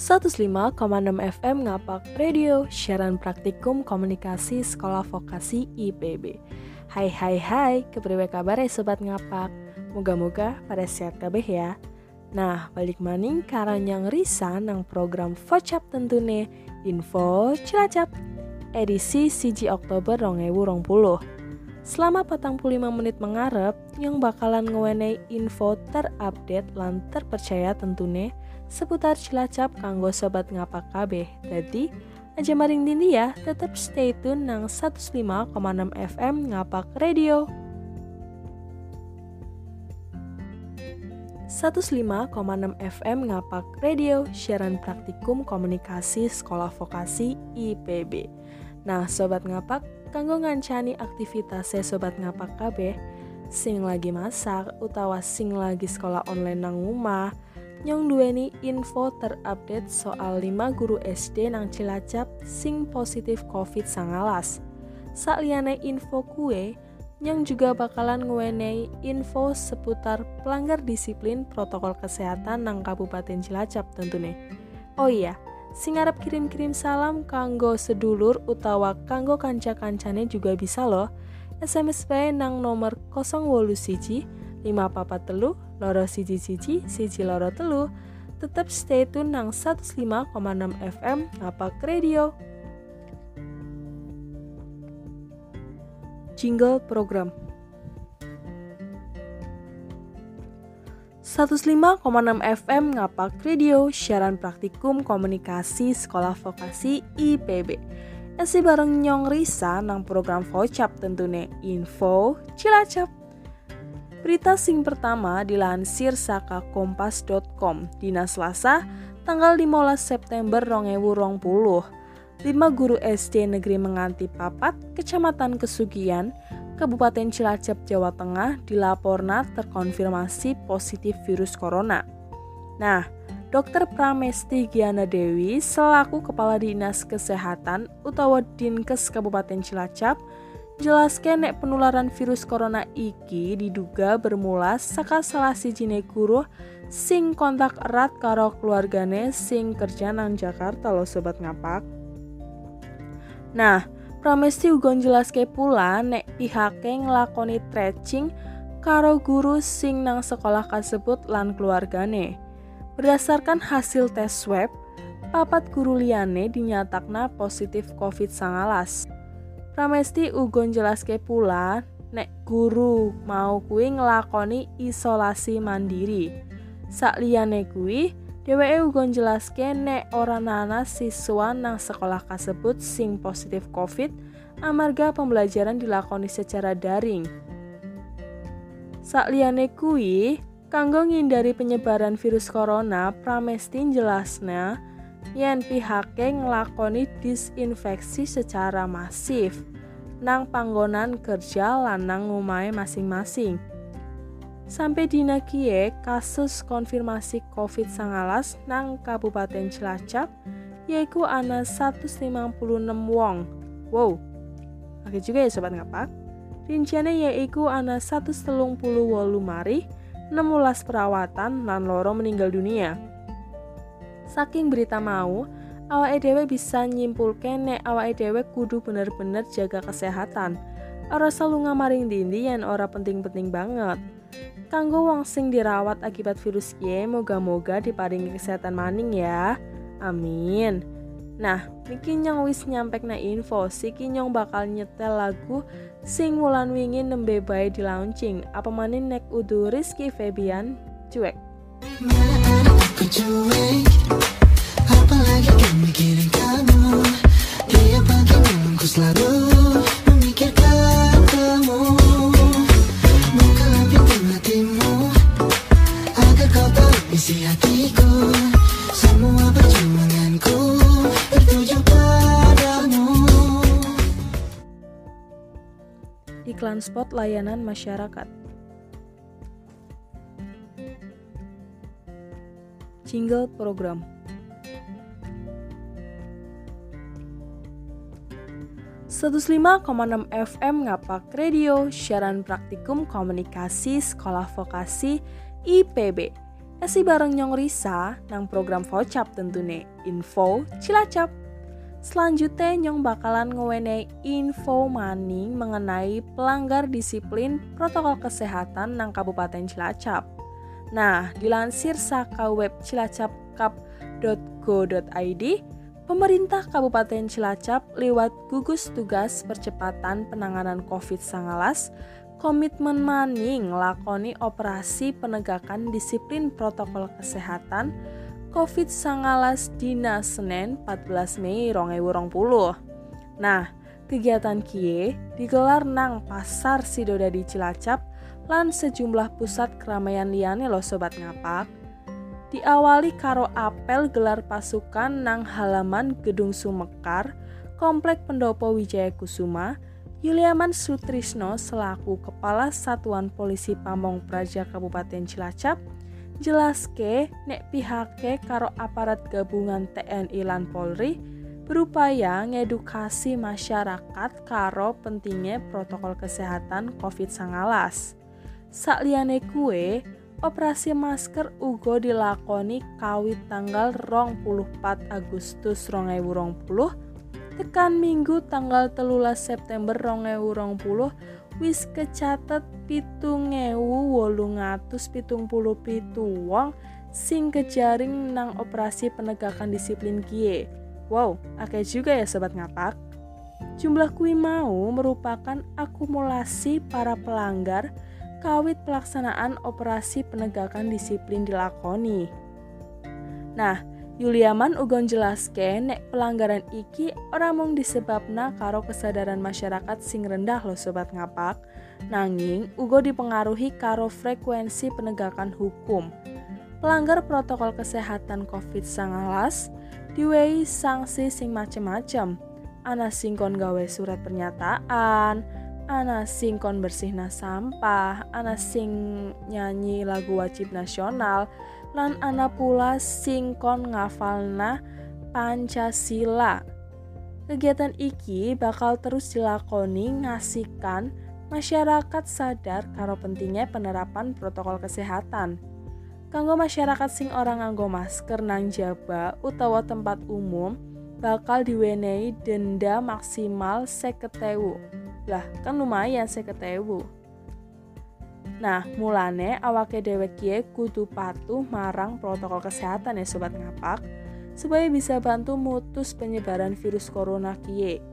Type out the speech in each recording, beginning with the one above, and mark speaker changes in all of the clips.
Speaker 1: 105,6 FM Ngapak Radio, siaran praktikum komunikasi sekolah vokasi IPB. Hai hai hai, kepriwe kabar ya sobat ngapak? Moga-moga pada sehat kabeh ya. Nah, balik maning karang yang risa nang program Vocap tentunya Info Cilacap edisi CG Oktober 2020. Selama 45 menit mengarep, yang bakalan ngewenei info terupdate lan terpercaya tentunya seputar Cilacap kanggo sobat ngapak kabeh. Jadi, aja maring dindi ya, tetap stay tune nang 105,6 FM ngapak radio. 105,6 FM ngapak radio, siaran praktikum komunikasi sekolah vokasi IPB. Nah, sobat ngapak, kanggo ngancani aktivitasnya sobat ngapak kabeh, sing lagi masak utawa sing lagi sekolah online nang rumah, yang duweni info terupdate soal 5 guru SD nang Cilacap sing positif COVID-19. Sakliane info kue, yang juga bakalan ngewenei info seputar pelanggar disiplin protokol kesehatan nang Kabupaten Cilacap tentunya. Oh iya, sing arep kirim-kirim salam kanggo sedulur utawa kanggo kanca-kancane juga bisa loh. SMS bae nang nomor 081 5 papat telu, loro siji siji, siji loro telu. Tetap stay tune nang 105,6 FM Ngapak Radio. Jingle Program 105,6 FM Ngapak Radio, siaran praktikum komunikasi Sekolah Vokasi IPB. Esi bareng Nyong Risa nang program Vocap tentune Info Cilacap. Berita sing pertama dilansir saka kompas.com Dina Selasa tanggal 15 September 2020 Lima guru SD negeri menganti papat Kecamatan Kesugian Kabupaten Cilacap Jawa Tengah dilaporna terkonfirmasi positif virus corona Nah, Dr. Pramesti Giana Dewi selaku Kepala Dinas Kesehatan utawa Dinkes Kabupaten Cilacap jelaskan nek penularan virus corona iki diduga bermula saka salah sijine guru sing kontak erat karo keluargane sing kerja nang Jakarta lo sobat ngapak. Nah, Pramesti uga jelaske pula nek pihake nglakoni tracing karo guru sing nang sekolah kasebut lan keluargane. Berdasarkan hasil tes swab, papat guru liyane dinyatakna positif COVID-19. Pramesti ugon jelaske pula nek guru mau kuwi ngelakoni isolasi mandiri. Sakliyane kuwi, dheweke ugon jelaske nek ora nana siswa nang sekolah kasebut sing positif COVID amarga pembelajaran dilakoni secara daring. Sakliyane kuwi, kanggo ngindari penyebaran virus corona, Pramesti jelasnya yen pihake nglakoni disinfeksi secara masif nang panggonan kerja lanang ngumai masing-masing. Sampai dina kie kasus konfirmasi COVID-19 nang Kabupaten Cilacap yaitu ana 156 wong. Wow, oke juga ya sobat ngapak. Rinciannya yaitu ana 138 mari, 16 perawatan dan loro meninggal dunia. Saking berita mau, awake dhewe bisa nyimpulke nek awake dhewe kudu bener-bener jaga kesehatan. Ora selalu ngamaring dindi yang ora penting-penting banget. Kanggo wong sing dirawat akibat virus ye, moga-moga diparingi kesehatan maning ya. Amin. Nah, Miki nyong wis nyampek na info, Siki nyong bakal nyetel lagu sing wulan wingi nembe bae di launching. Apa manin nek udu Rizky Febian, cuek. Iklan spot layanan masyarakat. Jingle program 105,6 FM Ngapak Radio, siaran praktikum komunikasi sekolah vokasi IPB. Esi bareng nyong Risa nang program Vocap tentunya info Cilacap. Selanjutnya nyong bakalan ngewene info maning mengenai pelanggar disiplin protokol kesehatan nang Kabupaten Cilacap. Nah, dilansir saka web cilacapkap.go.id, Pemerintah Kabupaten Cilacap lewat gugus tugas percepatan penanganan COVID-19 komitmen maning lakoni operasi penegakan disiplin protokol kesehatan COVID-19 dina Senin 14 Mei 2020. Nah, kegiatan kie digelar nang Pasar Sidoda di Cilacap lan sejumlah pusat keramaian liane lo sobat ngapak. Diawali karo apel gelar pasukan nang halaman Gedung Sumekar, Komplek Pendopo Wijaya Kusuma, Yuliaman Sutrisno selaku Kepala Satuan Polisi Pamong Praja Kabupaten Cilacap jelaske nek pihake karo aparat gabungan TNI lan Polri berupaya ngedukasi masyarakat karo pentingnya protokol kesehatan COVID-19. Sakliane kue, operasi masker ugo dilakoni kawit tanggal 24 Agustus 2020 tekan minggu tanggal telulas September puluh wis kecatet pitung ewu wolung atus pitung puluh pitu wong sing kejaring nang operasi penegakan disiplin kie. Wow, akeh juga ya sobat ngapak. Jumlah kui mau merupakan akumulasi para pelanggar kawit pelaksanaan operasi penegakan disiplin dilakoni. Nah, Yuliaman ugon jelaske nek pelanggaran iki ora mung disebabna karo kesadaran masyarakat sing rendah lo sobat ngapak, nanging ugo dipengaruhi karo frekuensi penegakan hukum. Pelanggar protokol kesehatan COVID-19 diwehi sanksi sing macem-macem. Ana sing kon gawe surat pernyataan, ana sing kon bersihna sampah, ana sing nyanyi lagu wajib nasional, lan ana pula singkon ngafalna Pancasila. Kegiatan iki bakal terus dilakoni ngasihkan masyarakat sadar karo pentingnya penerapan protokol kesehatan. Kanggo masyarakat sing orang nganggo masker nang jaba utawa tempat umum bakal diwenehi denda maksimal seketewu. Lah, kan lumayan seketewu. Nah, mulane awake dewek kie kudu patuh marang protokol kesehatan ya sobat ngapak supaya bisa bantu mutus penyebaran virus corona kie.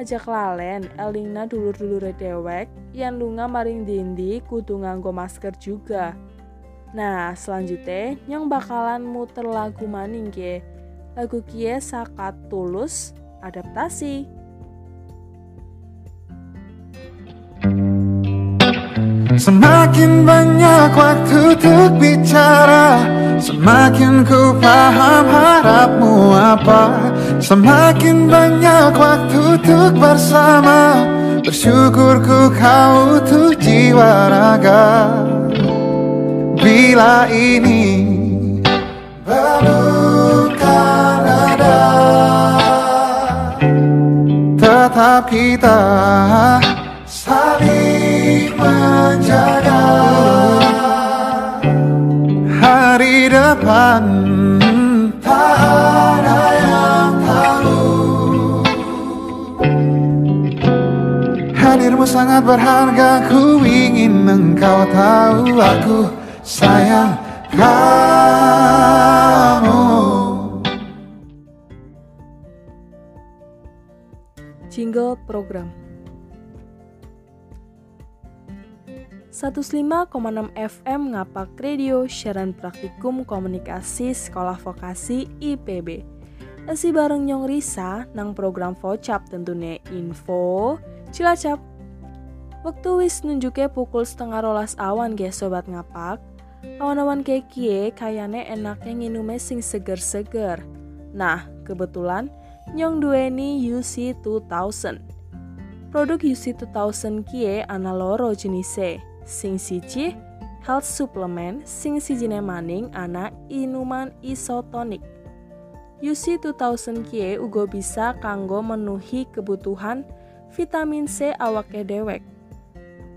Speaker 1: Ajak lalen elingna dulur-dulur dewek yang lunga maring dindi kudu nganggo masker juga. Nah, selanjutnya yang bakalan muter lagu maning kie. Lagu kie sakat tulus adaptasi.
Speaker 2: Semakin banyak waktu untuk bicara Semakin ku paham harapmu apa. Semakin banyak waktu untuk bersama Bersyukur ku kau tuh jiwa raga. Bila ini bukan ada Tetap kita menjaga. Hari depan tak ada yang tahu. Hadirmu sangat berharga ku ingin engkau tahu aku sayang kamu.
Speaker 1: Jingle program 105,6 FM Ngapak Radio siaran praktikum komunikasi sekolah vokasi IPB. Esi bareng Nyong Risa nang program Vocap tentunya info Cilacap. Waktu wis nunjuknya pukul setengah rolas awan guys sobat ngapak. Awan-awan kekie kayane enaknya nginume sing seger-seger. Nah, kebetulan Nyong dueni UC 2000. Produk UC 2000 kie ana loro jenise sing siji health supplement sing sijine maning ana inuman isotonik. UC 2000 kie uga bisa kanggo menuhi kebutuhan vitamin C awake dewek.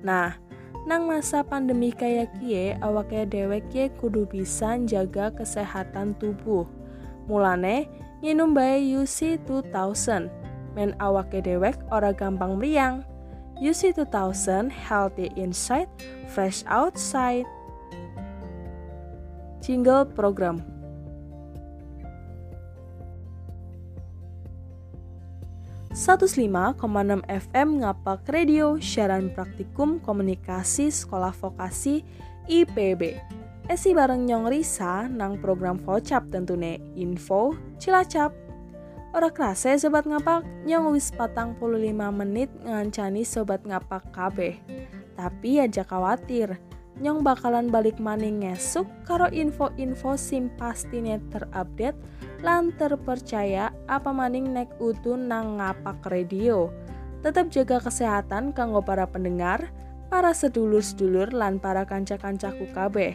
Speaker 1: Nah, nang masa pandemi kayak kie awake dewek ye kudu bisa jaga kesehatan tubuh mulane nginum bae UC 2000 men awake dewek ora gampang meriang UC 2000 healthy inside fresh outside. Jingle program. 105,6 FM Ngapak Radio Siaran Praktikum Komunikasi Sekolah Vokasi IPB Esi bareng Nyong Risa nang program Vocap tentune. Info Cilacap Ora kerasa sobat ngapak Nyong wis patang puluh lima menit ngancani sobat ngapak KB Tapi aja khawatir Nyong bakalan balik maning ngesuk karo info-info sim pastine terupdate lan terpercaya apa maning nek utu nang ngapak radio. Tetap jaga kesehatan kanggo para pendengar, para sedulur-sedulur lan para kanca-kancaku kabeh.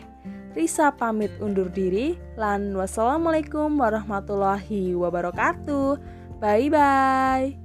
Speaker 1: Risa pamit undur diri lan wassalamualaikum warahmatullahi wabarakatuh. Bye bye.